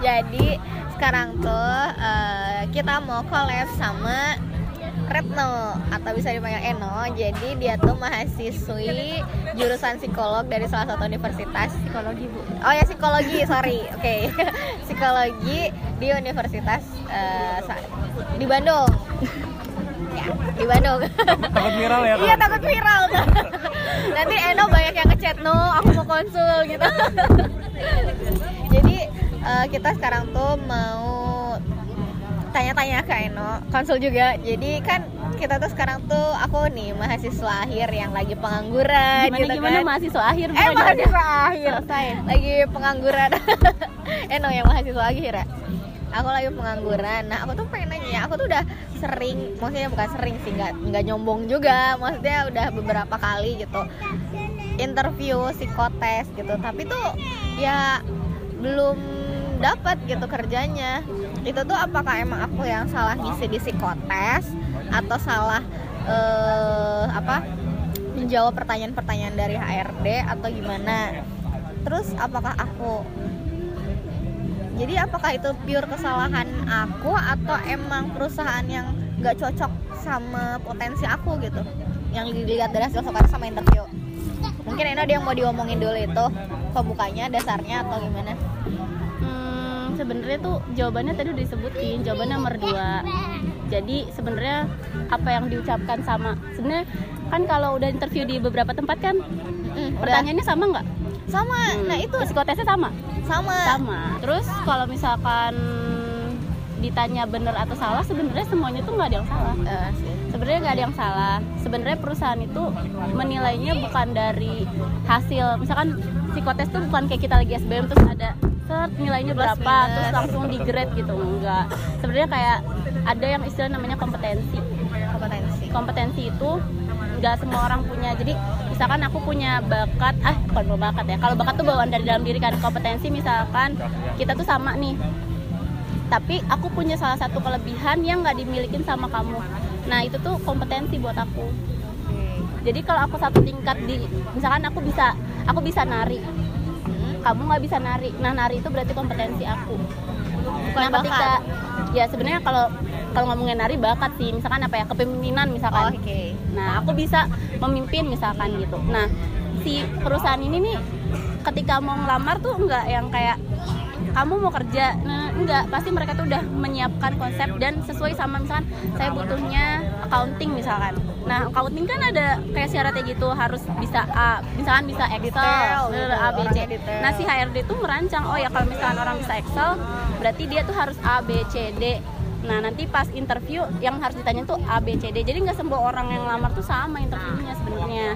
Jadi sekarang tuh eh, kita mau collab sama Retno atau bisa dipanggil Eno. Jadi dia tuh mahasiswi jurusan psikolog dari salah satu universitas psikologi bu Oh ya psikologi, sorry. Oke. psikologi di Universitas sa- di Bandung. ya, di Bandung. Takut viral ya? Iya takut viral Nanti Eno banyak yang ngechat no, aku mau konsul gitu. Eh, kita sekarang tuh mau tanya-tanya ke Eno, konsul juga. Jadi kan kita tuh sekarang tuh aku nih mahasiswa akhir yang lagi pengangguran gimana gitu gimana? kan. mahasiswa akhir Eh mahasiswa udah akhir. Selesai. Lagi pengangguran. Eno yang mahasiswa akhir ya? Aku lagi pengangguran. Nah aku tuh pengen nanya aku tuh udah sering maksudnya bukan sering sih nggak nggak nyombong juga. Maksudnya udah beberapa kali gitu interview psikotes gitu. Tapi tuh ya belum dapat gitu kerjanya. Itu tuh apakah emang aku yang salah ngisi di psikotes atau salah eh, apa menjawab pertanyaan-pertanyaan dari HRD atau gimana? Terus apakah aku jadi apakah itu pure kesalahan aku atau emang perusahaan yang nggak cocok sama potensi aku gitu? Yang dilihat dari hasil psikotes sama interview. Mungkin Eno dia yang mau diomongin dulu itu pembukanya dasarnya atau gimana sebenarnya tuh jawabannya tadi udah disebutin jawaban nomor dua. Jadi sebenarnya apa yang diucapkan sama sebenarnya kan kalau udah interview di beberapa tempat kan Mm, udah. pertanyaannya sama nggak? Sama. Nah itu psikotesnya sama? Sama. Sama. Terus kalau misalkan ditanya bener atau salah sebenarnya semuanya tuh nggak ada yang salah. Sih. sebenarnya nggak ada yang salah. Sebenarnya perusahaan itu menilainya bukan dari hasil misalkan psikotes tuh bukan kayak kita lagi SBM terus ada set nilainya berapa? minus. terus langsung di grade gitu enggak. Sebenarnya kayak ada yang istilah namanya kompetensi. Kompetensi. Kompetensi itu nggak semua orang punya. Jadi misalkan aku punya bakat ah bukan bakat ya. Kalau bakat tuh bawaan dari dalam diri kan. Kompetensi misalkan kita tuh sama nih. Tapi aku punya salah satu kelebihan yang nggak dimilikin sama kamu. Nah itu tuh kompetensi buat aku. Jadi kalau aku satu tingkat di misalkan aku bisa aku bisa nari kamu nggak bisa nari. Nah nari itu berarti kompetensi aku. Bukan nah ketika bakat. ya sebenarnya kalau kalau ngomongin nari bakat sih. Misalkan apa ya kepemimpinan Oh, misalkan oke. Nah, aku bisa memimpin misalkan gitu. Nah, si perusahaan ini nih ketika mau ngelamar tuh enggak yang kayak kamu mau kerja, nah, enggak pasti mereka tuh udah menyiapkan konsep dan sesuai sama misalkan saya butuhnya accounting misalkan. Nah, accounting kan ada kayak syaratnya gitu harus bisa A, misalkan bisa Excel, Detail gitu, A, B, C. Nah, si HRD tuh merancang, oh ya kalau misalkan orang bisa Excel, berarti dia tuh harus A, B, C, D. Nah nanti pas interview yang harus ditanya tuh A B C D. Jadi nggak semua orang yang lamar tuh sama interviewnya sebenarnya.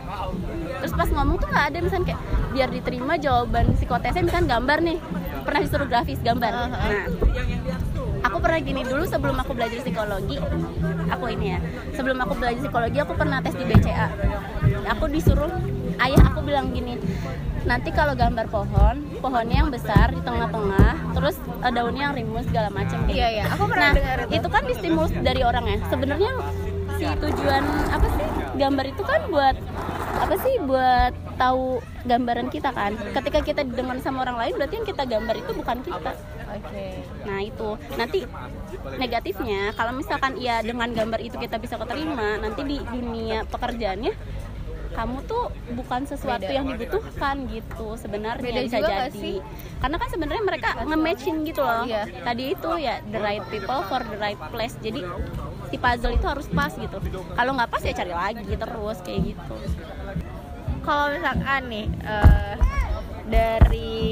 Terus pas ngomong tuh nggak ada misalnya kayak biar diterima jawaban psikotesnya misalnya gambar nih pernah disuruh grafis gambar. Nah aku pernah gini dulu sebelum aku belajar psikologi aku ini ya sebelum aku belajar psikologi aku pernah tes di BCA aku disuruh ayah aku bilang gini nanti kalau gambar pohon pohonnya yang besar di tengah-tengah terus eh, daunnya yang rimbun segala macam Iya, iya. Aku pernah nah dengar itu. itu kan distimulus dari orang ya sebenarnya si tujuan apa sih? Gambar itu kan buat apa sih buat tahu gambaran kita kan. Ketika kita dengan sama orang lain berarti yang kita gambar itu bukan kita. Oke. Nah itu. Nanti negatifnya kalau misalkan iya dengan gambar itu kita bisa keterima nanti di dunia pekerjaannya kamu tuh bukan sesuatu Beda. yang dibutuhkan gitu sebenarnya Beda bisa jadi. sih? karena kan sebenarnya mereka nge-matching gitu loh. Iya. tadi itu ya the right people for the right place. Jadi si puzzle itu harus pas gitu. Kalau nggak pas ya cari lagi terus kayak gitu. Kalau misalkan nih eh, dari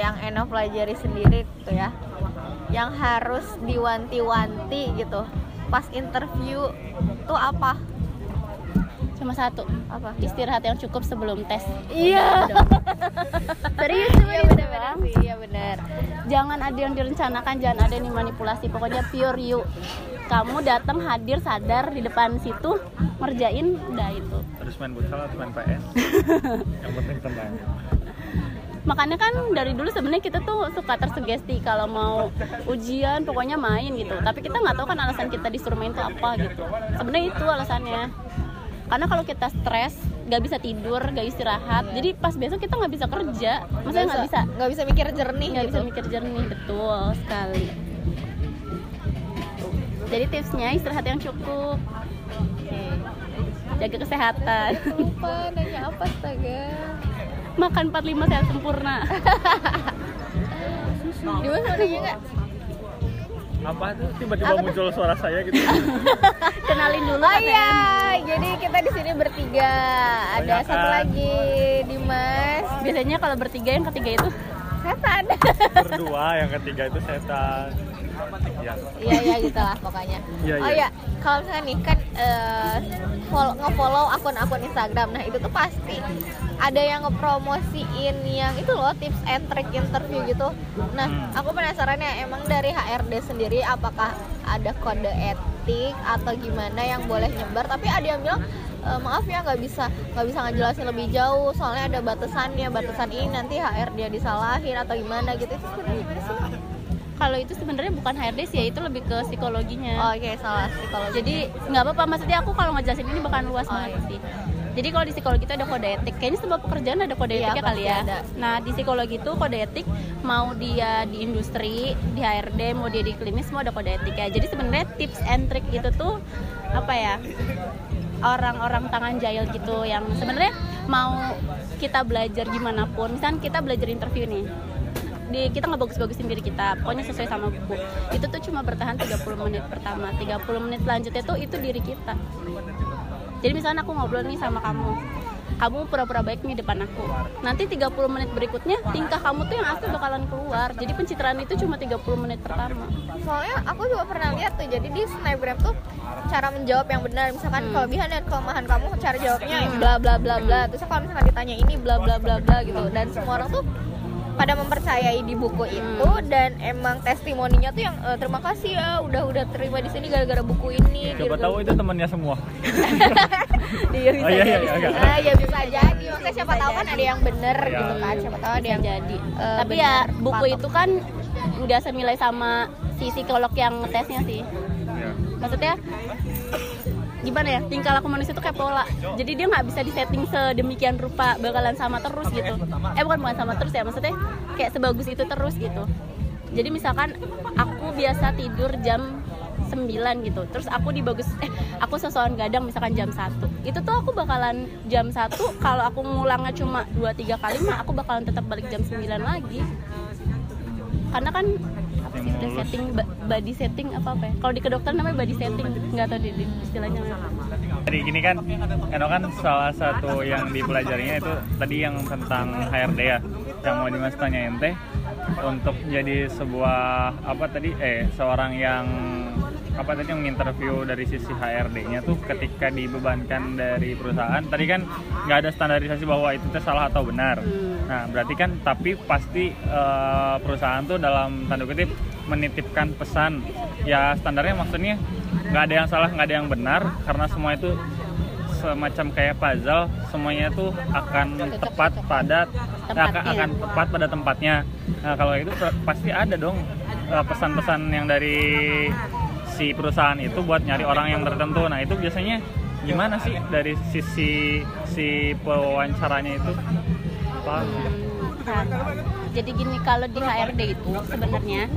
yang Eno pelajari sendiri tuh ya yang harus diwanti-wanti gitu pas interview tuh apa? Cuma satu. Apa? Istirahat yang cukup sebelum tes. Iya. Serius iya sih iya benar jangan ada yang direncanakan jangan ada yang dimanipulasi. Pokoknya pure you kamu datang hadir sadar di depan situ ngerjain udah itu. Terus main futsal atau main PS? Yang penting tenang. makanya kan dari dulu sebenarnya kita tuh suka tersugesti kalau mau ujian pokoknya main gitu. Tapi kita nggak tahu kan alasan kita disuruh main itu apa gitu. Sebenarnya itu alasannya. Karena kalau kita stres nggak bisa tidur nggak istirahat jadi pas besok kita nggak bisa kerja. Maksudnya nggak bisa nggak bisa mikir jernih nggak gitu. bisa mikir jernih betul sekali jadi tipsnya istirahat yang cukup. Oke. jaga kesehatan. Lupa nanya apa astaga. Makan 45 sehat sempurna. Dimas mau nanya nggak? Apa tuh? Tiba-tiba muncul suara saya gitu. Kenalin dulu Oh iya, jadi kita di sini bertiga. Ada Banyakan. satu lagi Dimas, biasanya kalau bertiga yang ketiga itu? Setan. berdua yang ketiga itu setan ya Iya iya gitu lah pokoknya. Iya, oh iya. iya, kalau misalnya nih kan follow, nge-follow akun-akun Instagram, nah itu tuh pasti ada yang ngepromosiin yang itu loh tips and trick interview gitu. Nah, Hmm. aku penasaran ya emang dari HRD sendiri apakah ada kode etik atau gimana yang boleh nyebar? Tapi ada yang bilang "E, maaf ya nggak bisa nggak bisa ngejelasin lebih jauh soalnya ada batasannya batasan ini nanti HRD disalahin atau gimana gitu itu sebenarnya gimana sih? Kalau itu sebenarnya bukan HRD sih ya itu lebih ke psikologinya. Oh, Oke salah psikologi. jadi nggak apa-apa maksudnya aku kalau ngejelasin ini bakal luas Oh, banget iya. sih. Jadi kalau di psikologi itu ada kode etik. Kayaknya semua pekerjaan ada kode Iya, etiknya kali ya. ada. nah di psikologi itu kode etik mau dia di industri di HRD mau dia di klinis semua ada kode etik ya jadi sebenarnya tips and trick itu tuh apa ya orang-orang tangan jahil gitu yang sebenarnya mau kita belajar gimana pun. Misalnya kita belajar interview nih di kita nggak bagus-bagusin diri kita. Pokoknya sesuai sama buku itu tuh cuma bertahan 30 menit pertama. 30 menit selanjutnya tuh itu diri kita. Jadi misalnya aku ngobrol nih sama kamu. Kamu pura-pura baik nih depan aku. Nanti 30 menit berikutnya tingkah kamu tuh yang asli bakalan keluar. Jadi pencitraan itu cuma 30 menit pertama. Soalnya aku juga pernah lihat tuh jadi di snapgram tuh cara menjawab yang benar. Misalkan Hmm. kelebihan dan kelemahan kamu cara jawabnya bla bla bla bla. Terus kalau misalkan ditanya ini bla bla bla bla gitu. Dan semua orang tuh pada mempercayai di buku itu dan emang testimoninya tuh yang "Eh, terima kasih ya udah udah terima di sini gara-gara buku ini coba gitu. tahu itu temannya semua Iya bisa Oh, iya, iya, jadi. iya, iya. Ah, ya bisa jadi. Maksudnya siapa tahu kan ada yang bener Iya. gitu kan. Siapa tahu ada yang jadi eh, tapi ya buku patok. itu kan nggak senilai sama si psikolog yang tesnya sih ya. maksudnya gimana ya tingkah laku manusia itu kayak pola. Jadi dia nggak bisa disetting sedemikian rupa bakalan sama terus gitu. eh bukan bukan sama terus ya maksudnya kayak sebagus itu terus gitu. Jadi misalkan aku biasa tidur jam 9 gitu terus aku di bagus eh aku sesuatu gadang misalkan jam 1 itu tuh aku bakalan jam 1 kalau aku ngulangnya cuma 2-3 kali mah aku bakalan tetap balik jam 9 lagi. Karena kan udah setting ba- body setting apa apa ya? Kalau di kedokteran namanya body setting. Nggak tahu di, di istilahnya. Jadi gini kan, Eno kan salah satu yang dipelajarinya itu tadi yang tentang HRD ya, yang mau Dimas tanyain teh untuk jadi sebuah apa tadi? Eh seorang yang apa tadi yang interview dari sisi HRD-nya tuh ketika dibebankan dari perusahaan tadi kan nggak ada standarisasi bahwa itu salah atau benar. Hmm. Nah berarti kan tapi pasti eh, perusahaan tuh dalam tanda kutip menitipkan pesan ya standarnya maksudnya nggak ada yang salah nggak ada yang benar karena semua itu semacam kayak puzzle semuanya tuh akan tepat pada Tempatnya. akan, akan tepat pada tempatnya nah kalau itu pasti ada dong eh, pesan-pesan yang dari si perusahaan itu buat nyari orang yang tertentu nah itu biasanya gimana sih dari sisi si pewawancaranya itu apa Nah, jadi gini kalau di HRD itu sebenarnya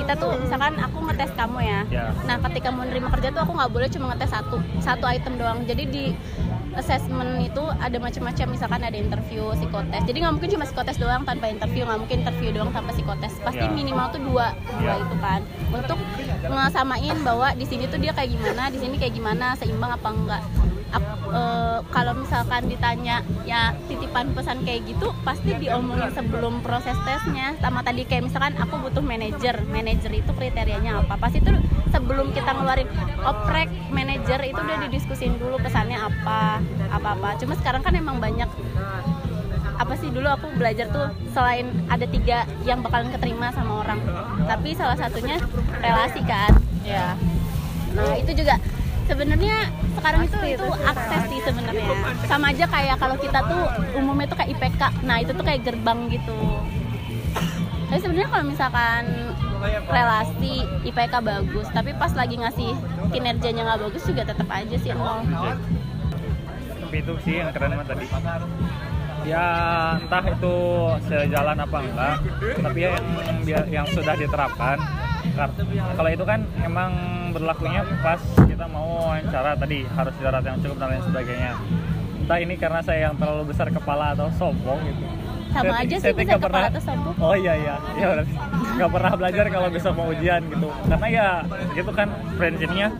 kita tuh misalkan aku ngetes kamu ya. Ya. Nah ketika mau nerima kerja tuh aku nggak boleh cuma ngetes satu satu item doang. Jadi di assessment itu ada macam-macam misalkan ada interview psikotes. Jadi nggak mungkin cuma psikotes doang tanpa interview, nggak mungkin interview doang tanpa psikotes. Pasti Ya. minimal tuh dua dua Ya. itu kan untuk ngesamain bahwa di sini tuh dia kayak gimana, di sini kayak gimana, seimbang apa enggak. Eh, kalau misalkan ditanya ya titipan pesan kayak gitu pasti diomongin sebelum proses tesnya. Sama tadi kayak misalkan aku butuh manajer manajer itu kriterianya apa? Pasti itu sebelum kita ngeluarin oprek manajer itu udah didiskusin dulu pesannya apa apa apa cuma sekarang kan emang banyak apa sih dulu aku belajar tuh selain ada tiga yang bakalan keterima sama orang. Tapi salah satunya relasi kan? Ya Nah itu juga sebenarnya sekarang itu itu akses sih sebenarnya. Sama aja kayak kalau kita tuh umumnya tuh kayak IPK. Nah itu tuh kayak gerbang gitu. Tapi sebenarnya kalau misalkan relasi IPK bagus, tapi pas lagi ngasih kinerjanya nggak bagus juga tetap aja sih nol. tapi itu sih yang keren mah tadi ya entah itu sejalan apa enggak tapi ya yang yang sudah diterapkan kalau itu kan emang berlakunya pas kita mau wawancara tadi harus darat yang cukup dan lain sebagainya. Entah ini karena saya yang terlalu besar kepala atau sombong gitu. Sama Saya- aja sih bisa kepala atau sombong. Oh iya iya, ya berarti nggak pernah belajar kalau besok mau ujian gitu. Karena ya gitu kan prinsipnya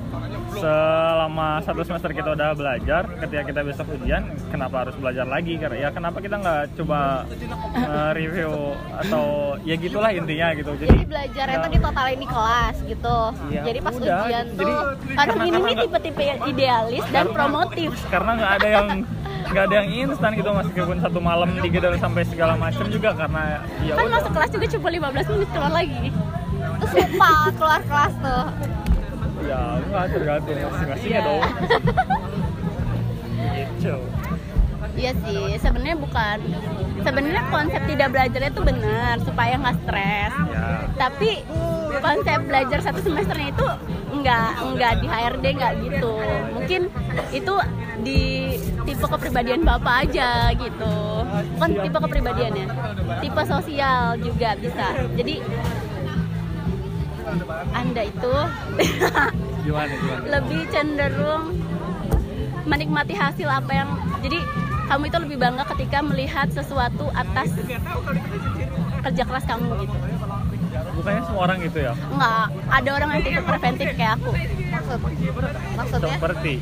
selama satu semester kita udah belajar, ketika kita besok ujian, kenapa harus belajar lagi? Karena ya kenapa kita nggak coba eh, review atau ya gitulah intinya gitu. Jadi belajarnya tuh ditotalin di kelas gitu. Iya, Jadi pas udah. ujian Jadi, tuh Aduh ini nih tipe-tipe yang idealis dan promotif karena nggak ada yang nggak ada yang instan gitu meskipun satu malam digedor sampai segala macam juga karena ya kan udah. masuk kelas juga cuma 15 menit keluar lagi terus lupa keluar kelas tuh. Ya nggak tergantung masing-masing ya Iya. dong. gitu. Iya sih, sebenarnya bukan. Sebenarnya konsep tidak belajar itu benar supaya nggak stres. Ya. Tapi konsep belajar satu semesternya itu nggak nggak di HRD nggak gitu. Mungkin itu di tipe kepribadian bapak aja gitu. Bukan tipe kepribadiannya, tipe sosial juga bisa. Jadi anda itu? Gimana gimana? lebih cenderung menikmati hasil apa yang jadi kamu itu lebih bangga ketika melihat sesuatu atas kerja keras kamu gitu? Bukannya semua orang gitu ya? nggak ada orang yang tipe preventif kayak aku. Maksud maksudnya? Seperti?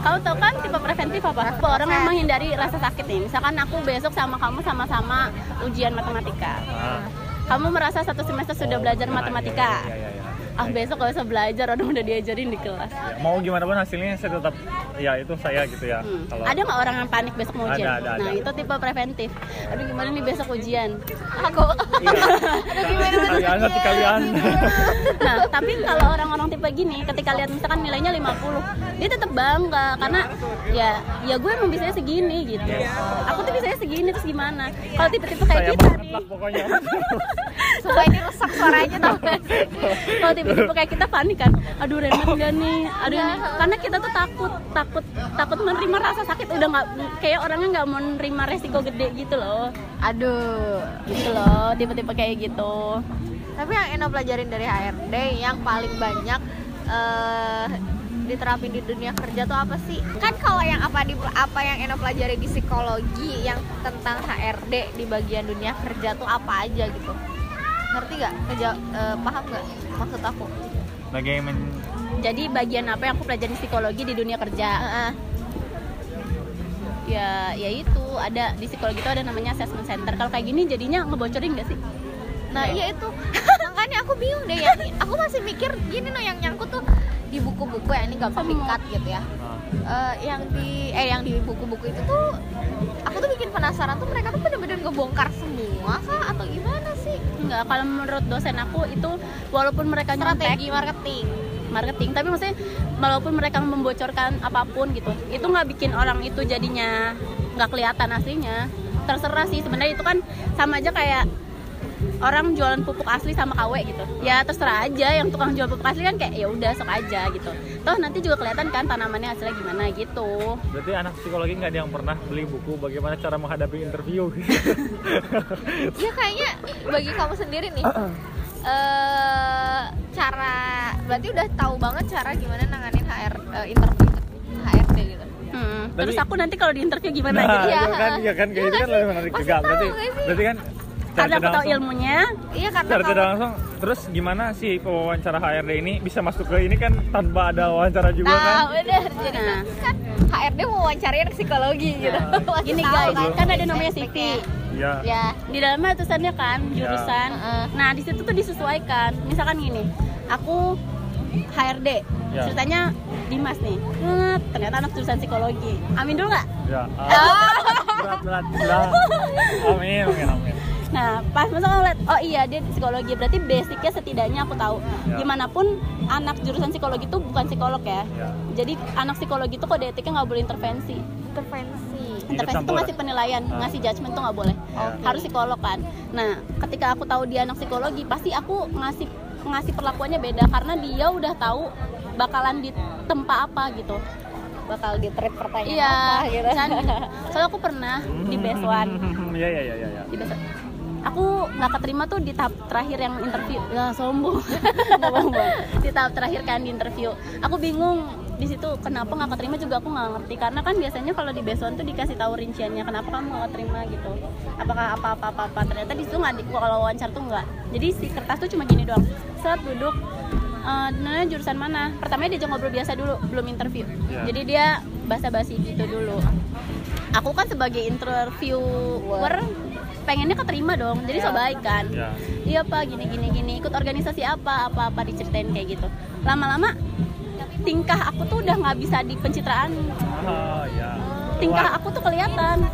Kamu tahu kan tipe preventif apa? Tipe orang yang menghindari rasa sakit nih. Misalkan aku besok sama kamu sama-sama ujian matematika. Ah, kamu merasa satu semester sudah belajar matematika ya, ya, ya, ya. Ah besok gak usah belajar orang udah diajarin di kelas Ya, Mau gimana pun hasilnya saya tetap ya itu saya gitu ya. Hmm. Kalau Ada nggak orang yang panik besok mau ujian? Ada, ada, ada. Nah itu tipe preventif. Aduh gimana nih besok ujian? aku Iya. Aduh, gimana kalian nanti ujian? kalian. Nah tapi kalau orang-orang tipe gini, ketika lihat misalkan nilainya 50 dia tetap bangga karena ya ya gue emang bisanya segini gitu. Aku tuh bisanya segini terus gimana? Kalau tipe-tipe kayak saya kita banget nih, pokoknya. Sumpah ini rusak suaranya tau gak sih? Tipe-tipe kayak kita panik kan, aduh remet enggak nih, aduh ini. Karena kita tuh takut, takut, takut menerima rasa sakit. Udah nggak kayak orangnya nggak mau menerima resiko gede gitu loh. Aduh gitu loh tipe-tipe kayak gitu Tapi yang Eno pelajarin dari HRD yang paling banyak eh, diterapin di dunia kerja tuh apa sih? Kan kalau yang apa di apa yang Eno pelajari di psikologi yang tentang HRD di bagian dunia kerja tuh apa aja gitu? Ngerti gak? Keja, eh, paham gak maksud aku? Bagaimana jadi bagian apa yang aku pelajari psikologi di dunia kerja Heeh. ya ya itu ada di psikologi itu ada namanya assessment center kalau kayak gini jadinya ngebocorin gak sih Nah iya itu makanya aku bingung deh ya. Aku masih mikir gini no yang nyangkut tuh di buku-buku ya ini gak Semua. pikat gitu ya. Eh, yang di eh yang di buku-buku itu tuh aku tuh bikin penasaran tuh mereka tuh bener-bener ngebongkar semua kah atau gimana Enggak, kalau menurut dosen aku itu walaupun mereka nyontek strategi marketing. marketing tapi maksudnya walaupun mereka membocorkan apa pun gitu itu nggak bikin orang itu jadinya nggak kelihatan aslinya. Terserah sih sebenarnya itu kan sama aja kayak orang jualan pupuk asli sama KW gitu ya terserah aja yang tukang jual pupuk asli kan kayak ya udah sok aja gitu toh nanti juga kelihatan kan tanamannya hasilnya gimana gitu Berarti anak psikologi nggak ada yang pernah beli buku bagaimana cara menghadapi interview. ya kayaknya bagi kamu sendiri nih eh cara berarti udah tahu banget cara gimana nanganin HR eh, interview HRD gitu Hmm, Tapi- terus aku nanti kalau di interview gimana Nah, gitu Iya. itu kan, ya kan kayak itu kan lebih menarik juga. tahu Berarti, berarti kan karena aku tahu ilmunya iya karena kamu tidak langsung, terus gimana sih pewawancara HRD ini bisa masuk ke ini kan tanpa ada wawancara juga kan? Nah, bener. Jadi Nah. kan HRD mau wawancarain psikologi gitu. Pasti gini tahu guys kan kan ada namanya CV aspeknya. Iya. Ya. di dalamnya tulisannya kan Ya. jurusan Heeh. nah di situ tuh disesuaikan misalkan gini aku HRD Ya. ceritanya Dimas nih Nget, ternyata anak jurusan psikologi amin dulu nggak Ya. Ah, berat berat berat. Amin amin amin. Nah pas masuk ngeliat oh iya dia psikologi berarti basicnya setidaknya aku tahu Ya. gimana pun anak jurusan psikologi itu bukan psikolog ya Ya. jadi anak psikologi itu kode etiknya nggak boleh intervensi Intervensi. intervensi itu ngasih penilaian Ah. ngasih judgement tuh nggak boleh Ya. harus psikolog kan nah ketika aku tahu dia anak psikologi pasti aku ngasih ngasih perlakuannya beda karena dia udah tahu bakalan ditempa apa gitu bakal di treat pertanyaan iya apa gitu gini, soalnya aku pernah di best one Iya iya iya iya. iya. di best one. Aku nggak keterima tuh di tahap terakhir yang interview. Ya sombong. Di tahap terakhir kan di interview. Aku bingung di situ kenapa nggak keterima juga aku nggak ngerti. Karena kan biasanya kalau di best one tuh dikasih tahu rinciannya kenapa kamu nggak keterima gitu. Apakah apa apa apa, apa. ternyata di situ nggak kalau wawancara tuh nggak. Jadi si kertas tuh cuma gini doang. Set duduk. Namanya jurusan mana? Pertamanya dia ngobrol biasa dulu belum interview. Iya. jadi dia basa-basi gitu dulu. Aku kan sebagai interviewer pengennya keterima dong jadi Iya. so baik kan Ya. iya pak gini gini gini ikut organisasi apa apa apa diceritain kayak gitu lama-lama tingkah aku tuh udah nggak bisa di pencitraan Oh ya. tingkah aku tuh kelihatan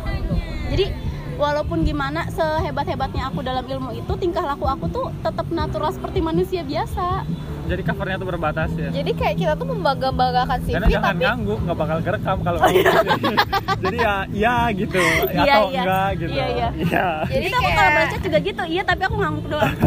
jadi walaupun gimana sehebat-hebatnya aku dalam ilmu itu tingkah laku aku tuh tetap natural seperti manusia biasa Jadi covernya tuh berbatas ya. jadi kayak kita tuh membangga-banggakan CV Karena jangan tapi ganggu, nggak bakal kerekam kalau kamu gitu. Jadi ya iya gitu, Iya, atau iya. enggak gitu. Iya, iya. Iya. jadi aku kayak kalau baca juga gitu iya tapi aku ngangguk doang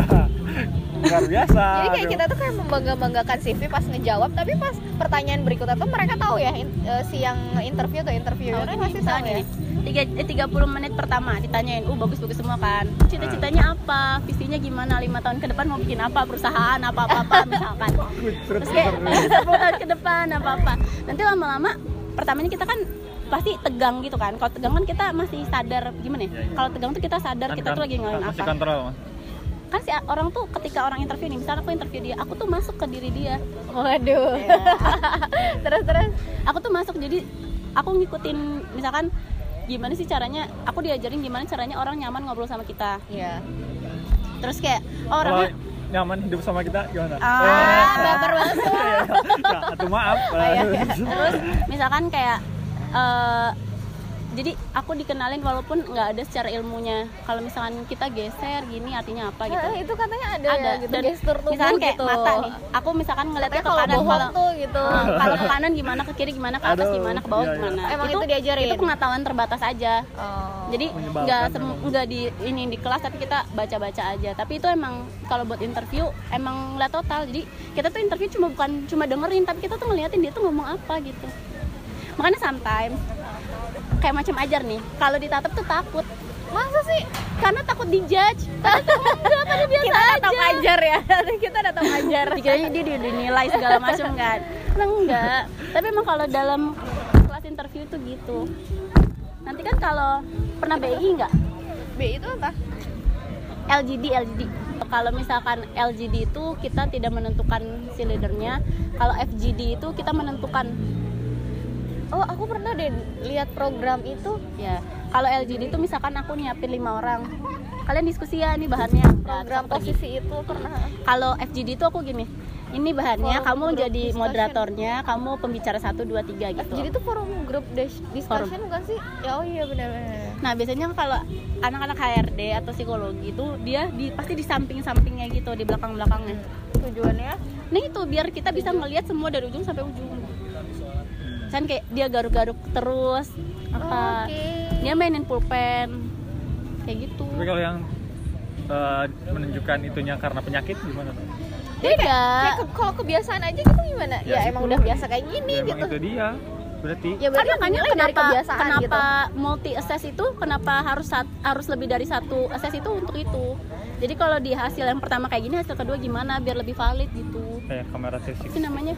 Luar biasa. jadi kayak Aduh. kita tuh kayak membangga-banggakan CV pas ngejawab tapi pas pertanyaan berikutnya tuh mereka tahu ya in- eh, si yang interview tuh interviewernya Oh, pasti tahu ya nih, tiga, eh, 30 menit pertama ditanyain, uh bagus-bagus semua kan Cita-citanya apa? Visinya gimana? lima tahun ke depan mau bikin apa? Perusahaan apa-apa-apa misalkan Terus kayak 10 tahun ke depan apa-apa Nanti lama-lama, pertamanya kita kan pasti tegang gitu kan Kalau tegang kan kita masih sadar, gimana ya? Iya. Kalau tegang tuh kita sadar Kan- kita kan- tuh lagi ngelakuin masih apa kontrol. Kan si orang tuh ketika orang interview nih, misalnya aku interview dia, aku tuh masuk ke diri dia waduh Ya. terus terus aku tuh masuk jadi aku ngikutin misalkan gimana sih caranya aku diajarin gimana caranya orang nyaman ngobrol sama kita ya terus kayak oh, orangnya nyaman hidup sama kita gimana? Ah, baper banget Iya, iya. Ya, atuh maaf. iya. terus misalkan kayak eh, jadi aku dikenalin walaupun nggak ada secara ilmunya. Kalau misalkan kita geser gini artinya apa gitu. Eh, itu katanya ada, ada. ya, gitu dan gestur tubuh misalkan kayak gitu. mata nih. Aku misalkan ngeliatnya ke kanan kalau tuh gitu. Kalau ke kanan gimana ke kiri gimana ke atas Aduh, gimana ke bawah iya, iya. gimana. Emang itu diajarin? itu pengetahuan terbatas aja. Oh. jadi nggak nggak di ini di kelas tapi kita baca-baca aja. Tapi itu emang kalau buat interview emang nggak total. Jadi kita tuh interview cuma bukan cuma dengerin tapi kita tuh ngeliatin dia tuh ngomong apa gitu. Makanya sometimes kayak macam ajar nih. Kalau ditatap tuh takut. Masa sih? Karena takut dijudge. Karena tuh enggak pada biasa kita aja. datang ajar ya. Kita datang ajar. Dikiranya dia di- dinilai segala macam kan. Karena enggak. Tapi emang kalau dalam kelas interview tuh gitu. Nanti kan kalau pernah BI enggak? B itu apa? LGD LGD kalau misalkan LGD itu kita tidak menentukan si leadernya. Kalau FGD itu kita menentukan oh aku pernah deh lihat program itu. Ya kalau LGD itu misalkan aku nyiapin lima orang. Kalian diskusi ya nih bahannya. Program Nah, pergi. posisi itu pernah. Kalau FGD itu aku gini ini bahannya Forum kamu jadi discussion. moderatornya kamu pembicara satu dua tiga gitu. Jadi itu forum grup dis- discussion bukan sih? Ya oh iya benar-benar Nah biasanya kalau anak-anak HRD atau psikologi itu dia di, pasti di samping-sampingnya gitu di belakang-belakangnya. tujuannya? Nah itu biar kita bisa ngelihat semua dari ujung sampai ujung. Kan kayak dia garuk-garuk terus apa oke dia mainin pulpen kayak gitu. Tapi kalau yang eh, menunjukkan itunya karena penyakit gimana? tuh? jadi kayak, kayak ke- kalau kebiasaan aja gitu gimana ya, Ya, emang itu. udah biasa kayak gini Ya, emang gitu itu dia. Berarti ya Kan berarti makanya mulai dari kenapa kebiasaan kenapa gitu multi assess itu kenapa harus sat- harus lebih dari satu assess itu untuk itu. Jadi kalau di hasil yang pertama kayak gini hasil kedua gimana biar lebih valid gitu. kayak kamera Itu 360. namanya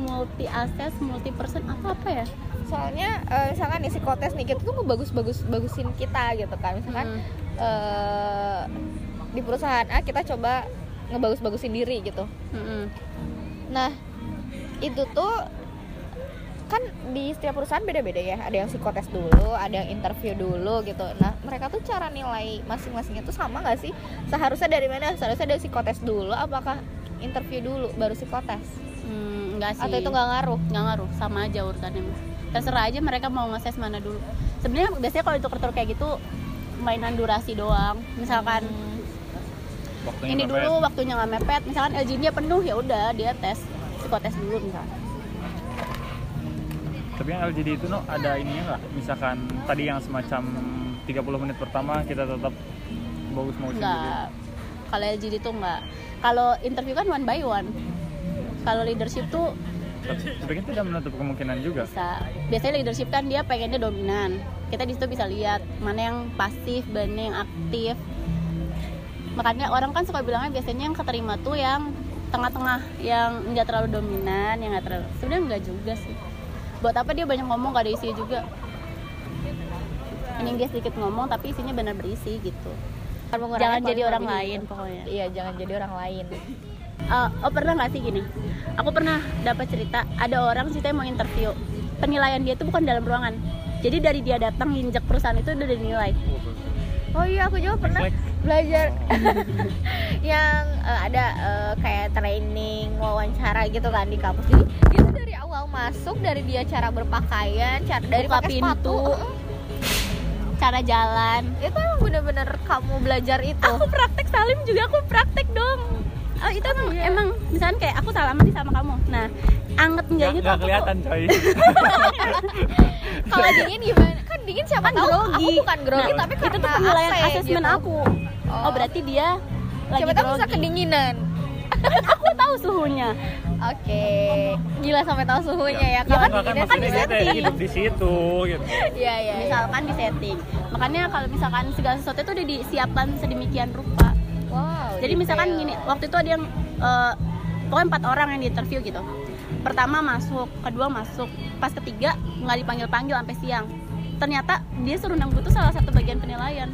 multi assess, multi person apa apa ya? soalnya eh, misalkan nih psikotes nih kita tuh ngebagus bagus bagusin kita gitu kan. Misalkan Hmm. eh, di perusahaan A kita coba ngebagus bagusin diri gitu. Mm-mm. nah itu tuh kan di setiap perusahaan beda-beda ya. Ada yang psikotes dulu ada yang interview dulu gitu. Nah mereka tuh cara nilai masing-masingnya tuh sama nggak sih? Seharusnya dari mana? Seharusnya dari psikotes dulu apakah interview dulu baru psikotes Hmm, enggak sih. atau itu nggak ngaruh nggak ngaruh, sama aja urutannya. mah. Terserah aja mereka mau ngeses mana dulu. Sebenarnya biasanya kalau tuker-tuker kayak gitu mainan durasi doang. Misalkan Waktunya ini mepet. dulu waktunya nggak mepet, misalkan LG-nya penuh ya udah dia tes psikotes dulu misalkan. Tapi yang LGD itu no ada ininya nggak? Misalkan tadi yang semacam 30 menit pertama kita tetap bagus mau Enggak. Kalau LGD tuh enggak. Kalau interview kan one by one. Kalau leadership tuh tapi kan tidak menutup kemungkinan juga. Bisa. Biasanya leadership kan dia pengennya dominan. Kita di situ bisa lihat mana yang pasif mana yang aktif. Makanya orang kan suka bilangnya biasanya yang keterima tuh yang tengah-tengah yang nggak terlalu dominan yang nggak terlalu sebenarnya nggak juga sih. Buat apa dia banyak ngomong gak ada isinya juga. Ini dia sedikit ngomong tapi isinya benar berisi gitu. Jangan jadi orang lain pokoknya. Iya jangan jadi orang lain Eh, oh pernah nggak sih gini? Aku pernah dapat cerita ada orang ceritanya mau interview. Penilaian dia itu bukan dalam ruangan. Jadi dari dia datang injak perusahaan itu udah dinilai. Oh iya aku juga pernah belajar. Yang eh, ada eh, kayak training wawancara gitu kan di kampus. Jadi dia tuh dari awal masuk dari dia cara berpakaian cara dari Buka pakai pintu. sepatu. Cara jalan. Itu emang bener-bener kamu belajar itu. Aku praktek salim juga aku praktek dong oh itu emang iya. emang misalkan kayak aku salaman nih sama kamu. Nah anget nggak enggaknya tuh nggak aku kelihatan tuh. coy. Kalau dingin gimana? Kan dingin siapa kan tahu. grogi. Aku bukan grogi Nah, tapi itu tuh penilaian AC asesmen gitu. aku. Oh. Oh. berarti dia lagi siapa tahu bisa kedinginan. Aku tahu suhunya. Oke. Gila sampai tahu suhunya ya Ya. Kalau kan, kan kan disetting. hidup di situ gitu. Iya iya iya. misalkan di setting. Makanya kalau misalkan segala sesuatu itu udah disiapkan sedemikian rupa wow jadi detail. misalkan gini waktu itu ada yang eh, pokoknya empat orang yang di interview gitu. Pertama masuk kedua masuk pas ketiga nggak dipanggil panggil sampai siang. Ternyata dia suruh nunggu tuh salah satu bagian penilaian.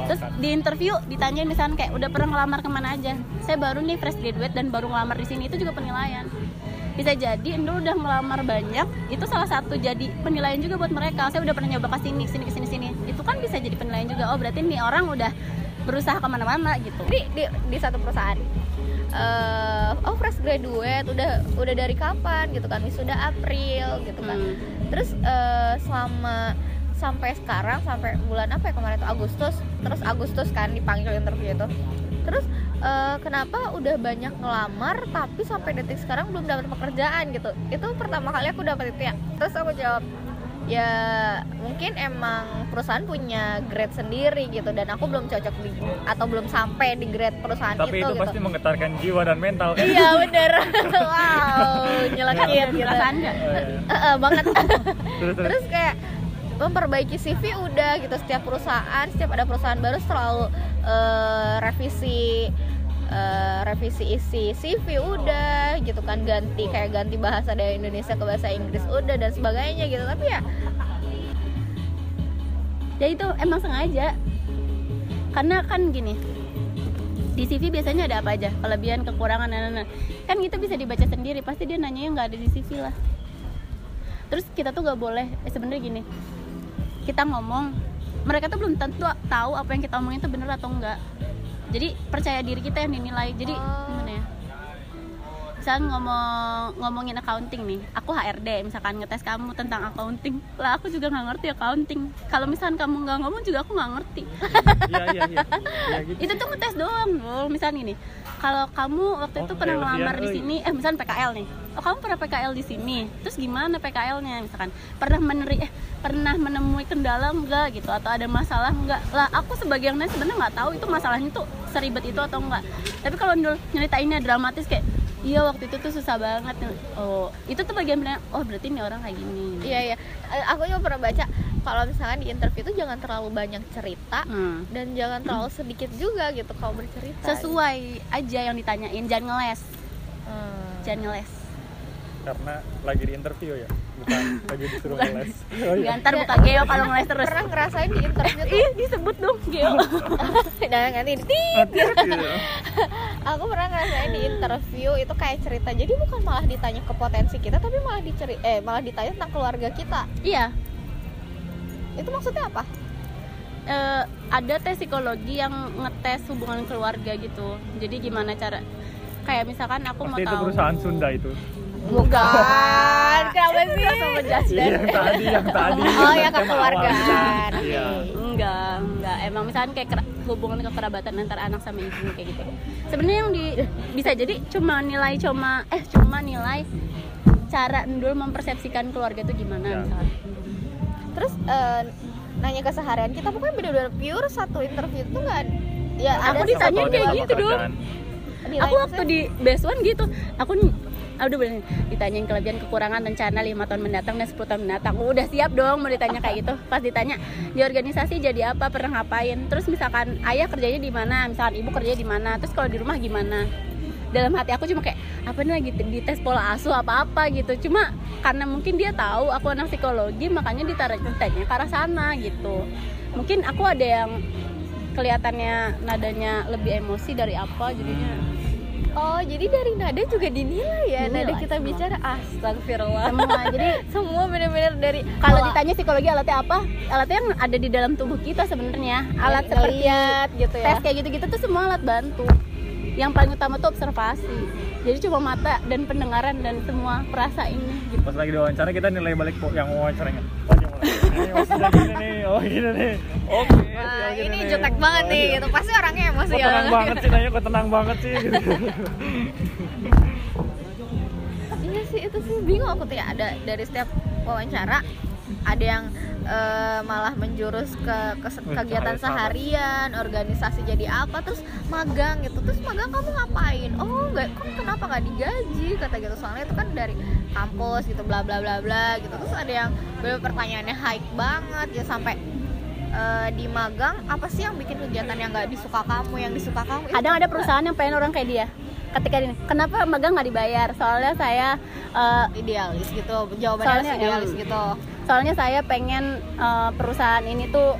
Terus di interview ditanyain misalkan kayak udah pernah ngelamar ke mana aja? Saya baru nih fresh graduate dan baru ngelamar di sini. Itu juga penilaian. Bisa jadi Endul udah ngelamar banyak itu salah satu jadi penilaian juga buat mereka. Saya udah pernah nyoba ke sini sini ke sini sini. Itu kan bisa jadi penilaian juga. Oh berarti nih orang udah berusaha ke mana-mana gitu. Di, di, di satu perusahaan eh oh fresh graduate udah udah dari kapan gitu kan wisuda April gitu kan. Hmm. terus eh, selama sampai sekarang sampai bulan apa ya kemarin itu Agustus terus Agustus kan dipanggil interview itu. Terus eh, kenapa udah banyak ngelamar tapi sampai detik sekarang belum dapat pekerjaan gitu. Itu pertama kali aku dapat itu ya. Terus aku jawab ya mungkin emang perusahaan punya grade sendiri gitu dan aku belum cocok di atau belum sampai di grade perusahaan tapi itu, itu gitu. pasti menggetarkan jiwa dan mental. Kan iya bener. Wow nyelekit gitu. perasaan nggak? Eh, eh, banget. Terus terus? Terus kayak memperbaiki CV udah gitu setiap perusahaan setiap ada perusahaan baru selalu eh, revisi eh, revisi isi CV udah gitu kan ganti kayak ganti bahasa dari Indonesia ke bahasa Inggris udah dan sebagainya gitu. Tapi ya ya itu emang sengaja. Karena kan gini di CV biasanya ada apa aja? Kelebihan kekurangan nah. kan itu bisa dibaca sendiri pasti dia nanya yang nggak ada di CV lah. Terus kita tuh nggak boleh eh, sebenarnya gini kita ngomong mereka tuh belum tentu tahu apa yang kita omongin itu bener atau enggak jadi percaya diri kita yang dinilai. Jadi Oh. gimana ya? Misalkan ngomong ngomongin accounting nih. Aku HRD misalkan ngetes kamu tentang accounting. Lah aku juga nggak ngerti accounting. Kalau misalkan kamu nggak ngomong juga aku nggak ngerti. Iya iya iya. Gitu. Itu tuh ngetes doang loh misalnya gini kalau kamu waktu itu Oh, pernah ngelamar di sini eh misalnya PKL nih oh kamu pernah PKL di sini? Terus gimana PKL-nya misalkan pernah meneri eh pernah menemui kendala enggak gitu? Atau ada masalah enggak? Lah aku sebagai yang lain sebenarnya nggak tahu itu masalahnya tuh seribet itu atau enggak. Tapi kalau Nul nyeritainnya dramatis kayak iya waktu itu tuh susah banget. Oh itu tuh bagian benar oh berarti ini orang kayak gini. Iya iya. Eh, aku juga pernah baca kalau misalkan di interview itu jangan terlalu banyak cerita Hmm. dan jangan terlalu sedikit juga gitu kalau bercerita. Sesuai aja yang ditanyain jangan ngeles. Hmm. jangan ngeles karena lagi di interview ya bukan lagi disuruh Bukan. les oh, iya. Ntar buka geo kalau ngeles terus. Pernah ngerasain di interview tuh? Ih, disebut dong geo. Dan nanti tit aku pernah ngerasain di interview itu kayak cerita. Jadi bukan malah ditanya ke potensi kita tapi malah diceri eh malah ditanya tentang keluarga kita. Iya. Itu maksudnya apa? Eh, ada tes psikologi yang ngetes hubungan keluarga gitu. Jadi gimana cara kayak misalkan aku pasti mau itu tahu perusahaan Sunda itu bukan. Kenapa sih Iya, yang tadi yang tadi. Oh ya awal. kekeluargaan. iya. Enggak enggak. Emang misalkan kayak hubungan kekerabatan antara anak sama ibu kayak gitu. Sebenarnya yang di bisa jadi cuma nilai cuma eh cuma nilai cara Ndul mempersepsikan keluarga itu gimana Ya. terus eh, nanya keseharian kita pokoknya bener-bener pure satu interview itu nggak ada- ya Aku ditanya kayak gitu dong. aku waktu di best one gitu aku aduh boleh ditanyain kelebihan kekurangan rencana lima tahun mendatang dan 10 tahun mendatang. Udah siap dong mau ditanya kayak gitu. Pas ditanya di organisasi jadi apa? Pernah ngapain? Terus misalkan ayah kerjanya di mana? Misalkan ibu kerjanya di mana? Terus kalau di rumah gimana? Dalam hati aku cuma kayak apa nih lagi di tes pola asuh apa apa gitu. Cuma karena mungkin dia tahu aku anak psikologi makanya ditarik ditanya ke arah sana gitu. Mungkin aku ada yang kelihatannya nadanya lebih emosi dari apa jadinya Oh, jadi dari nada juga dinilai ya. Dinilai nada kita semua. bicara astagfirullah. semua jadi Semua bener-bener dari kalau ditanya psikologi alatnya apa alatnya yang ada di dalam tubuh kita sebenarnya alat Alat seperti ngeliat gitu ya. tes kayak gitu-gitu tuh semua alat bantu yang paling utama tuh observasi jadi cuma mata dan pendengaran dan semua perasa ini gitu pas lagi diwawancara kita nilai balik yang wawancaranya oh ini gini nih oh gini nih oke Wah, ya, gini ini nih. jutek banget Oh, nih gitu. Pasti orangnya emosi ya. tenang banget sih nanya kok tenang banget sih gitu. Iya sih itu sih bingung aku tuh ya ada dari setiap wawancara ada yang eh, malah menjurus ke, ke- Wih, kegiatan seharian, organisasi jadi apa, terus magang gitu. Terus magang kamu ngapain? Oh, nggak, kok kenapa nggak digaji? Kata gitu soalnya itu kan dari kampus gitu, bla bla bla bla gitu. Terus ada yang bener pertanyaannya high banget ya sampai eh, di magang apa sih yang bikin kegiatan yang nggak disuka kamu, yang disuka kamu? Kadang ada perusahaan yang pengen orang kayak dia ketika ini kenapa magang nggak dibayar soalnya saya eh, idealis gitu, jawabannya Soalnya idealis gitu. Soalnya saya pengen eh, perusahaan ini tuh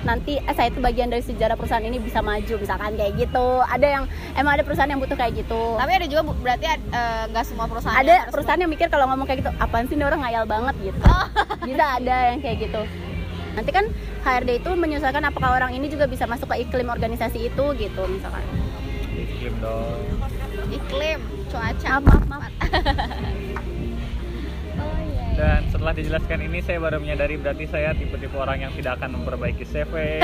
nanti eh, saya itu bagian dari sejarah perusahaan ini bisa maju misalkan kayak gitu. Ada yang emang ada perusahaan yang butuh kayak gitu. Tapi ada juga berarti eh, nggak semua perusahaan yang ada harus perusahaan yang mikir kalau ngomong kayak gitu apaan sih ini orang ngayal banget? gitu. Bisa ada yang kayak gitu. Nanti kan HRD itu menyesuaikan apakah orang ini juga bisa masuk ke iklim organisasi itu gitu misalkan. Iklim dong. Iklim cuaca. Maaf maaf maaf. oh iya. Dan setelah dijelaskan ini saya baru menyadari berarti saya tipe-tipe orang yang tidak akan memperbaiki CV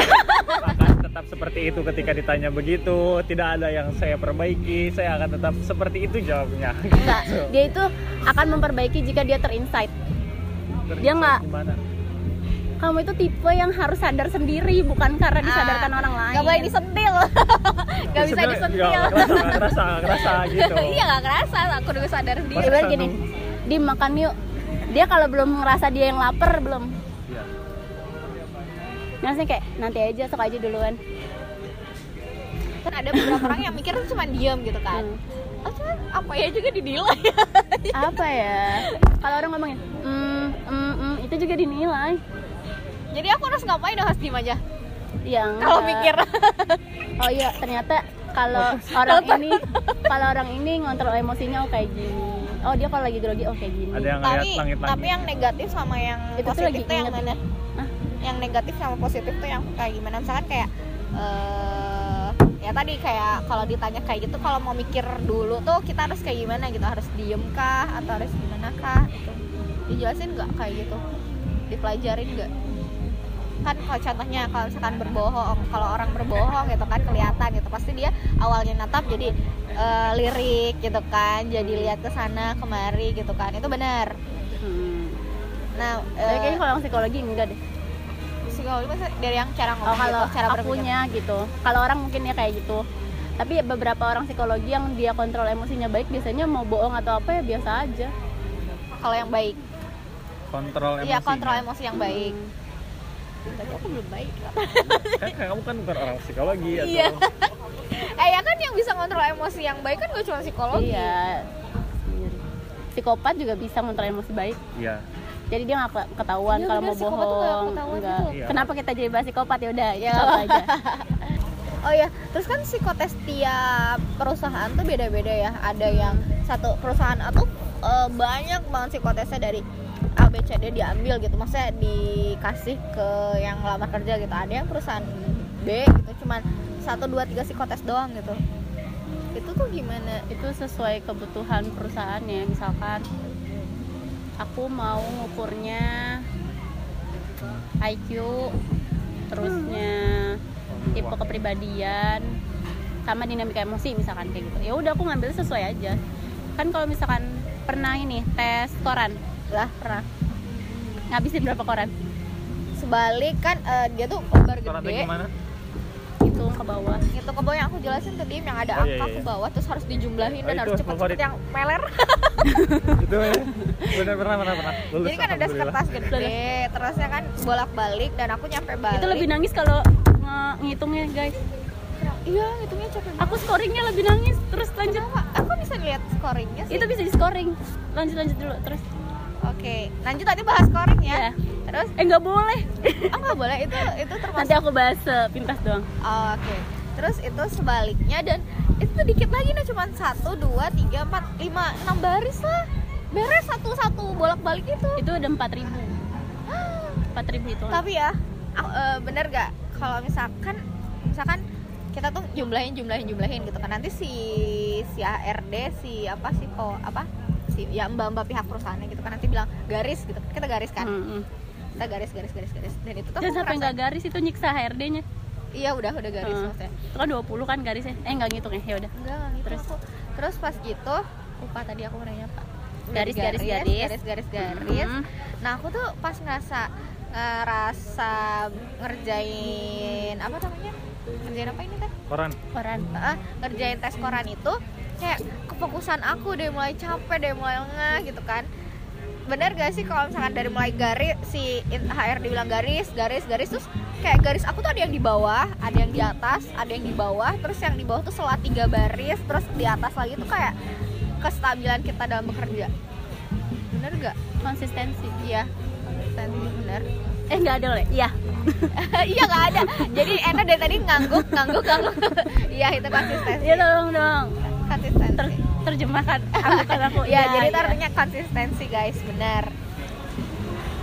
akan tetap seperti itu ketika ditanya begitu. Tidak ada yang saya perbaiki saya akan tetap seperti itu jawabnya. Enggak dia itu akan memperbaiki jika dia terinsight. Dia nggak- kamu itu tipe yang harus sadar sendiri bukan karena disadarkan Ah, orang lain. Nggak boleh disentil. Nggak bisa disentil. kerasa nggak kerasa kerasa gitu. Iya nggak kerasa aku udah sadar sendiri. Gini di makan yuk dia kalau belum ngerasa dia yang lapar belum. Iya. Nanti kayak nanti aja sok aja duluan. Kan ada beberapa orang yang mikir tuh cuma diem gitu kan. Hmm. oh cuman apa ya juga dinilai. Apa ya? Kalau orang ngomongin mm, mm, mm, itu juga dinilai. Jadi aku harus ngapain harus diem aja? Yang kalau mikir. Oh iya ternyata kalau orang ini kalau orang ini ngontrol emosinya oh kayak gini oh dia kalau lagi grogi oh kayak gini. Ada yang ngeliat tapi langit-langit. tapi yang negatif sama yang Itu positif lagi tuh yang mana? Hah? yang negatif sama positif tuh yang kayak gimana? Misalkan kayak eh ya tadi kayak kalau ditanya kayak gitu kalau mau mikir dulu tuh kita harus kayak gimana gitu? Harus diem kah? Atau harus gimana kah? Gitu. Dijelasin nggak kayak gitu? Dipelajarin nggak kan kalau contohnya kalau misalkan berbohong kalau orang berbohong gitu kan kelihatan gitu. Pasti dia awalnya natap jadi eh, lirik gitu kan jadi lihat ke sana kemari gitu kan. Itu benar. Hmm. nah eh, kayaknya kalau yang psikologi enggak deh. psikologi maksudnya dari yang cara oh, ngomong kalau gitu, cara berpikir. akunya gitu. Kalau orang mungkin ya kayak gitu. Tapi beberapa orang psikologi yang dia kontrol emosinya baik biasanya mau bohong atau apa ya biasa aja. Kalau yang baik. Kontrol emosi iya kontrol emosi yang baik. Hmm. Berarti aku belum baik kan kamu kan bukan orang psikologi atau? Iya. eh ya kan yang bisa kontrol emosi yang baik kan gak cuma psikologi. Iya psikopat juga bisa ngontrol emosi baik. Iya. Jadi dia nggak ke- ketahuan Iya, kalau mau psikopat tuh nggak bohong ketahuan enggak gitu. Iya. kenapa kita jadi bahas psikopat? Ya udah ya. Apa aja? Oh ya terus kan psikotes tiap perusahaan tuh beda-beda ya. Ada yang satu perusahaan atau eh, banyak banget psikotesnya dari A B C D diambil gitu. Maksudnya dikasih ke yang lamar kerja gitu. Ada yang perusahaan B gitu cuman satu dua tiga psikotes doang gitu. Itu tuh gimana? Itu sesuai kebutuhan perusahaannya misalkan aku mau ngukurnya IQ terusnya tipe kepribadian sama dinamika emosi misalkan kayak gitu. Ya udah aku ngambil sesuai aja. Kan kalau misalkan pernah ini tes koran lah pernah. Ngabisin berapa koran? Sebalik kan eh, dia tuh lembar gede. gimana? Itu ngitung ke bawah. Itu ke bawah yang aku jelasin ke Dim yang ada Oh, iya, angka iya, ke iya. bawah terus harus dijumlahin Oh, dan itu harus cepet-cepet yang meler. Itu ya? Benar pernah pernah pernah. Lulus jadi kan ada kertas gede terusnya kan bolak-balik dan aku nyampe balik. Itu lebih nangis kalau nge- ngitungnya guys. Iya hitungnya capek banget. Aku scoringnya lebih nangis terus lanjut. Kenapa? aku bisa lihat scoringnya sih. Itu bisa di scoring. Lanjut lanjut dulu terus oke lanjut tadi bahas scoring ya. Iya. terus? Eh nggak boleh. Oh nggak boleh. Itu itu termasuk nanti aku bahas sepintas doang. Oh, Oke. Terus itu sebaliknya dan itu dikit lagi nah cuman satu dua tiga empat lima enam baris lah. Beres satu satu bolak balik itu. itu ada empat ribu. Empat ribu itu. Tapi ya aku- eh, bener gak kalau misalkan misalkan kita tuh jumlahin jumlahin jumlahin gitu kan. Nanti si si ARD si apa sih kok apa si ya mbak mbak pihak perusahaannya gitu kan nanti bilang garis gitu kita garis kan Hmm, hmm. kita garis garis garis garis dan itu tuh dan aku sampai nggak garis itu nyiksa HRD nya iya udah udah garis Hmm. maksudnya itu kan 20 kan garisnya eh nggak ngitung ya ya udah Enggak, gitu Terus? aku. Terus pas gitu, lupa tadi aku nanya apa. Garis, garis, garis. garis, garis, garis. Hmm. Nah, aku tuh pas ngerasa ngerasa ngerjain apa namanya? Ngerjain apa ini teh? koran koran Ah, ngerjain tes koran itu kayak kefokusan aku deh mulai capek deh mulai lengah gitu kan. Bener gak sih kalau misalkan dari mulai garis si in- HRD bilang garis garis garis terus kayak garis aku tuh ada yang di bawah ada yang di atas ada yang di bawah terus yang di bawah tuh setelah tiga baris terus di atas lagi tuh kayak kestabilan kita dalam bekerja. Bener gak? Konsistensi. Iya. Tadi bener. Eh nggak ada oleh iya. Iya nggak ada. Jadi enak dari tadi ngangguk ngangguk ngangguk. Iya itu konsistensi. Iya dong dong konsistensi. Ter- terjemahkan anggukan aku. Ya, Iya, jadi itu iya. artinya konsistensi guys. Benar.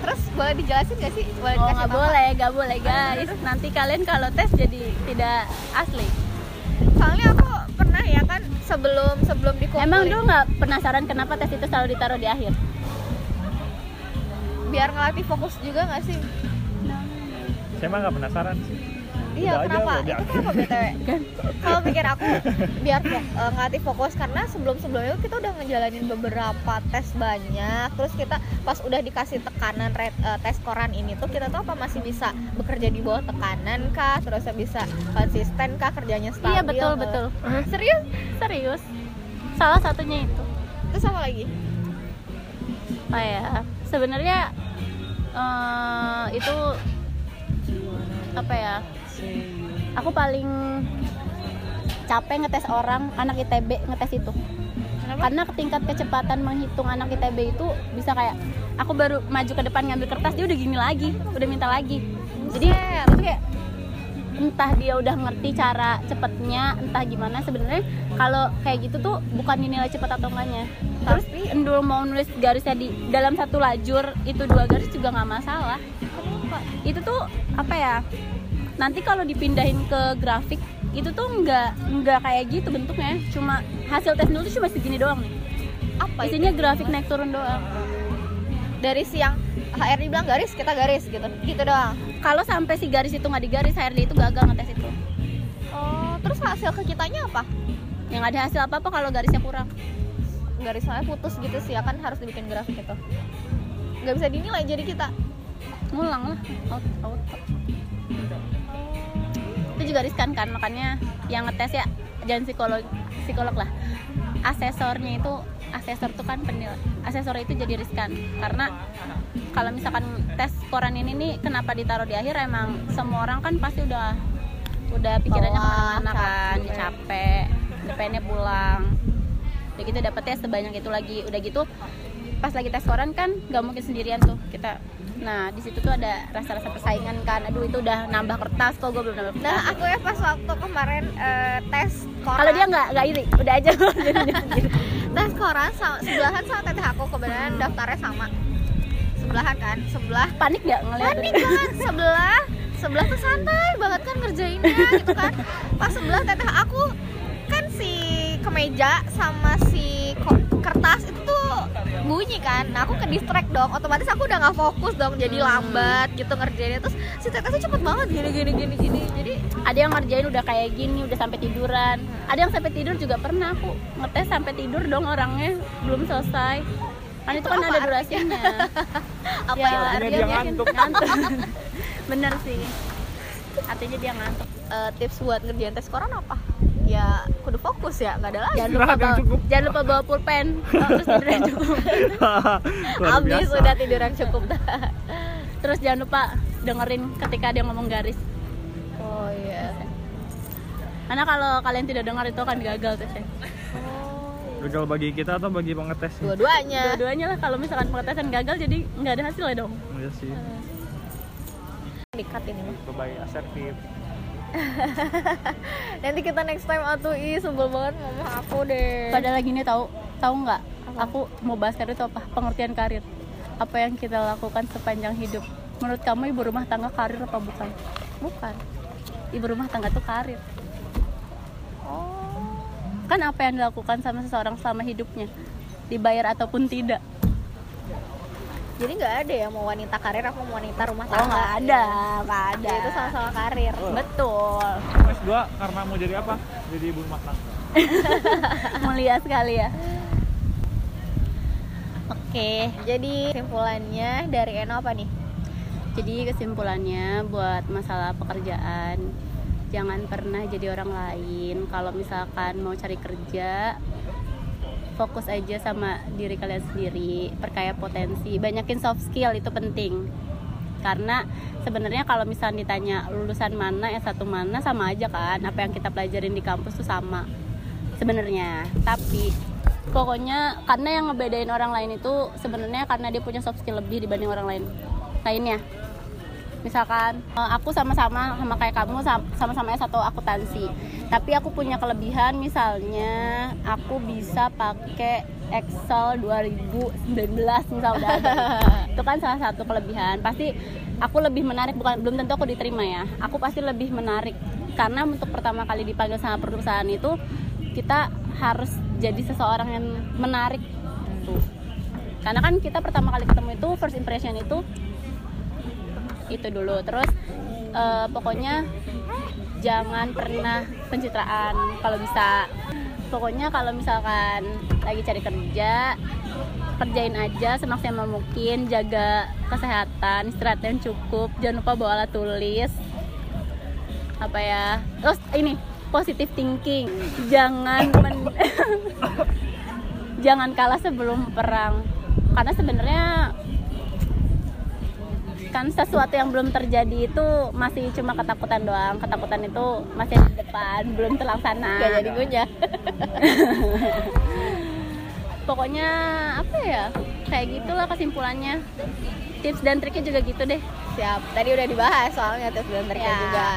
Terus boleh dijelasin gak sih? Boleh oh tahu boleh nggak boleh guys. nanti kalian kalau tes jadi tidak asli. Soalnya aku pernah ya kan sebelum sebelum dikumpulin. Emang dulu nggak penasaran kenapa tes itu selalu ditaruh di akhir? Biar ngelatih fokus juga gak sih? Saya mah nggak penasaran sih iya aja, kenapa? udah itu kenapa btw kalau pikir aku biar ngelatih fokus karena sebelum sebelumnya kita udah ngejalanin beberapa tes banyak terus kita pas udah dikasih tekanan red, eh, tes koran ini tuh kita tuh apa masih bisa bekerja di bawah tekanan kah? Terus bisa konsisten kah? Kerjanya stabil iya betul. Betul serius? Serius? Salah satunya itu. Terus apa lagi? Apa ya? Sebenarnya eh, itu apa ya aku paling capek ngetes orang anak ITB ngetes itu. Kenapa? karena tingkat kecepatan menghitung anak ITB itu bisa kayak aku baru maju ke depan ngambil kertas dia udah gini lagi udah minta lagi. Jadi itu kayak entah dia udah ngerti cara cepetnya entah gimana sebenarnya kalau kayak gitu tuh bukan dinilai cepat atau enggaknya. Terus Tapi- endul mau nulis garisnya di dalam satu lajur itu dua garis juga nggak masalah. Itu tuh apa ya nanti kalau dipindahin ke grafik itu tuh nggak nggak kayak gitu bentuknya. Cuma hasil tes dulu tuh cuma segini doang nih. Apa itu? isinya grafik naik turun doang. Dari siang HRD bilang garis kita garis gitu. Gitu doang. Kalau sampai si garis itu nggak digaris HRD itu gagal ngetes itu. Oh terus hasil ke kitanya apa? Yang ada hasil apa apa kalau garisnya kurang. Garisnya putus gitu sih ya kan harus dibikin grafik itu. Nggak bisa dinilai jadi kita. Ngulang lah out out itu juga riskan kan makanya yang ngetes ya jangan psikolog psikolog lah. Asesornya itu asesor tuh kan penilai asesor itu jadi riskan. Karena kalau misalkan tes koran ini nih kenapa ditaruh di akhir? Emang semua orang kan pasti udah udah pikirannya ke mana-mana kan capek. capek pengennya pulang. Udah gitu dapetnya sebanyak itu lagi. Udah gitu pas lagi tes koran kan nggak mungkin sendirian tuh. Kita nah di situ tuh ada rasa-rasa persaingan kan. Aduh itu udah nambah kertas kok gue belum nambah kertas. Nah aku ya pas waktu kemarin eh, tes koran. Kalau dia nggak nggak iri udah aja. Tes koran sama, sebelahan sama teteh aku kebenaran daftarnya sama. Sebelahan kan sebelah. Panik nggak ngeliat panik banget sebelah. Sebelah tuh santai banget kan ngerjainnya gitu kan. Pas sebelah teteh aku kan si kemeja sama si kertas itu tuh bunyi kan. Nah aku ke distract dong. Otomatis aku udah nggak fokus dong jadi Hmm. lambat gitu ngerjainnya. Terus si teteh tuh cepet banget gini gini gini gini. Jadi ada yang ngerjain udah kayak gini udah sampai tiduran. Ada yang sampai tidur juga pernah aku ngetes sampai tidur dong orangnya belum selesai. Kan itu, kan apa? ada durasinya. Apa Ya, itu Artinya dia ngantuk. ngantuk. Bener sih. Artinya dia ngantuk. Eh, tips buat ngerjain tes koran apa ya kudu fokus ya nggak ada lagi. Jangan lupa bawa, cukup. jangan lupa bawa pulpen. Oh, terus tidur yang cukup. Luar abis biasa. udah tidur yang cukup. Terus jangan lupa dengerin ketika dia ngomong garis. Oh iya. Karena kalau kalian tidak dengar itu akan gagal tesnya oh Gagal bagi kita atau bagi pengetes? dua-duanya. Dua-duanya lah. Kalau misalkan pengetesan gagal jadi nggak ada hasilnya dong. Iya sih. dikat ini mah. Kebaik asertif. nanti kita next time atuh ih sebel banget mama aku deh. Padahal lagi nih tahu? Tahu nggak? Aku mau bahas karir itu apa? Pengertian karir. Apa yang kita lakukan sepanjang hidup. Menurut kamu ibu rumah tangga karir apa bukan? Bukan. Ibu rumah tangga tuh karir. Oh. Kan apa yang dilakukan sama seseorang selama hidupnya? Dibayar ataupun tidak jadi nggak ada ya mau wanita karir apa mau wanita rumah oh tangga. nggak ada nggak ada. Ya, itu sama-sama karir. Betul. S2 karena mau jadi apa? Jadi ibu rumah tangga. mulia sekali ya. Oke jadi kesimpulannya dari Eno apa nih? Jadi kesimpulannya buat masalah pekerjaan jangan pernah jadi orang lain. Kalau misalkan mau cari kerja fokus aja sama diri kalian sendiri, perkaya potensi, banyakin soft skill itu penting. Karena sebenarnya kalau misalnya ditanya lulusan mana, S1 mana sama aja kan, apa yang kita pelajarin di kampus tuh sama. Sebenarnya, tapi pokoknya karena yang ngebedain orang lain itu sebenarnya karena dia punya soft skill lebih dibanding orang lain lainnya misalkan eh, aku sama-sama sama kayak kamu sam- sama-sama S1 akuntansi. Tapi aku punya kelebihan misalnya aku bisa pakai Excel 2019 misal udah ada. Itu kan salah satu kelebihan. Pasti aku lebih menarik bukan belum tentu aku diterima ya. Aku pasti lebih menarik. Karena untuk pertama kali dipanggil sama perusahaan itu kita harus jadi seseorang yang menarik tuh karena kan kita pertama kali ketemu itu first impression itu itu dulu. Terus eh, pokoknya jangan pernah pencitraan kalau bisa. Pokoknya kalau misalkan lagi cari kerja kerjain aja semaksimal mungkin jaga kesehatan istirahat yang cukup jangan lupa bawa alat tulis. Apa ya? Terus ini positive thinking. Jangan men- jangan kalah sebelum perang. Karena sebenarnya kan sesuatu yang belum terjadi itu masih cuma ketakutan doang. Ketakutan itu masih di depan belum terlaksana. Gak jadi gunya pokoknya apa ya? Kayak gitulah kesimpulannya. Tips dan triknya juga gitu deh. Siap. Tadi udah dibahas soalnya tips dan triknya Ya. juga.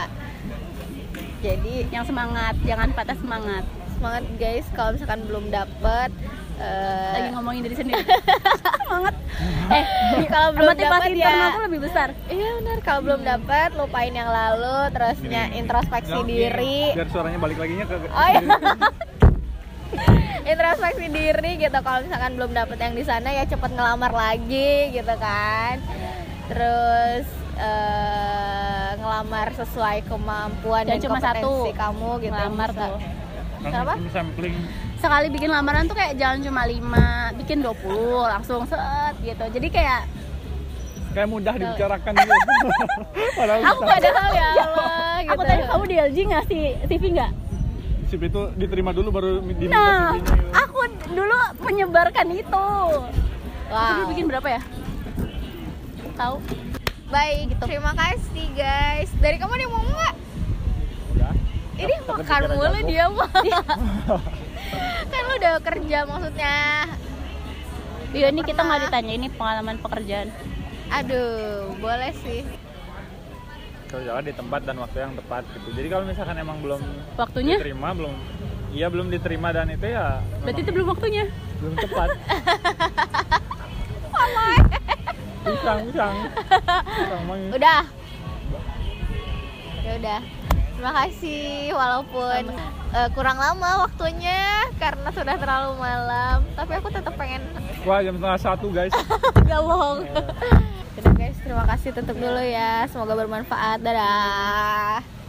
Jadi yang semangat jangan patah semangat. Semangat guys. Kalau misalkan belum dapet eh, lagi ngomongin diri sendiri. Semangat. Eh kalau belum motivasi internal ya. aku lebih besar. Iya benar. Kalau belum dapet lupain yang lalu terusnya introspeksi diri. Biar suaranya balik lagi ke oh iya. introspeksi diri gitu. Kalau misalkan belum dapet yang di sana ya cepet ngelamar lagi gitu kan. Terus eh, ngelamar sesuai kemampuan Dan dan, cuma kompetensi satu. kamu gitu Ngelamar tuh. Kenapa? Sampling. Sekali bikin lamaran tuh kayak jangan cuma 5 bikin 20 langsung set gitu. Jadi kayak Kayak mudah dibicarakan gitu. Padahal aku padahal ya Allah gitu. aku tanya kamu di LG nggak? Sih CV nggak? Sip itu diterima dulu baru diminta nah CV-nya gitu. aku dulu menyebarkan itu. Aku wow. dulu bikin berapa ya? Tahu? Baik gitu. Terima kasih guys. Dari kamu ada yang mau nggak? Udah. ini makan mulu dia mah kan lu udah kerja maksudnya. Iya ini kita nggak ditanya ini pengalaman pekerjaan. Aduh boleh sih. Kerjalah di tempat dan waktu yang tepat gitu. Jadi kalau misalkan emang belum waktunya? diterima, belum iya belum diterima dan itu ya berarti itu belum waktunya? belum tepat. Usang, usang. Usang udah. Ya udah terima kasih walaupun eh, kurang lama waktunya karena sudah terlalu malam tapi aku tetap pengen Wah jam setengah satu guys. gak bohong Udah guys terima kasih tutup dulu ya. Semoga bermanfaat. Dadah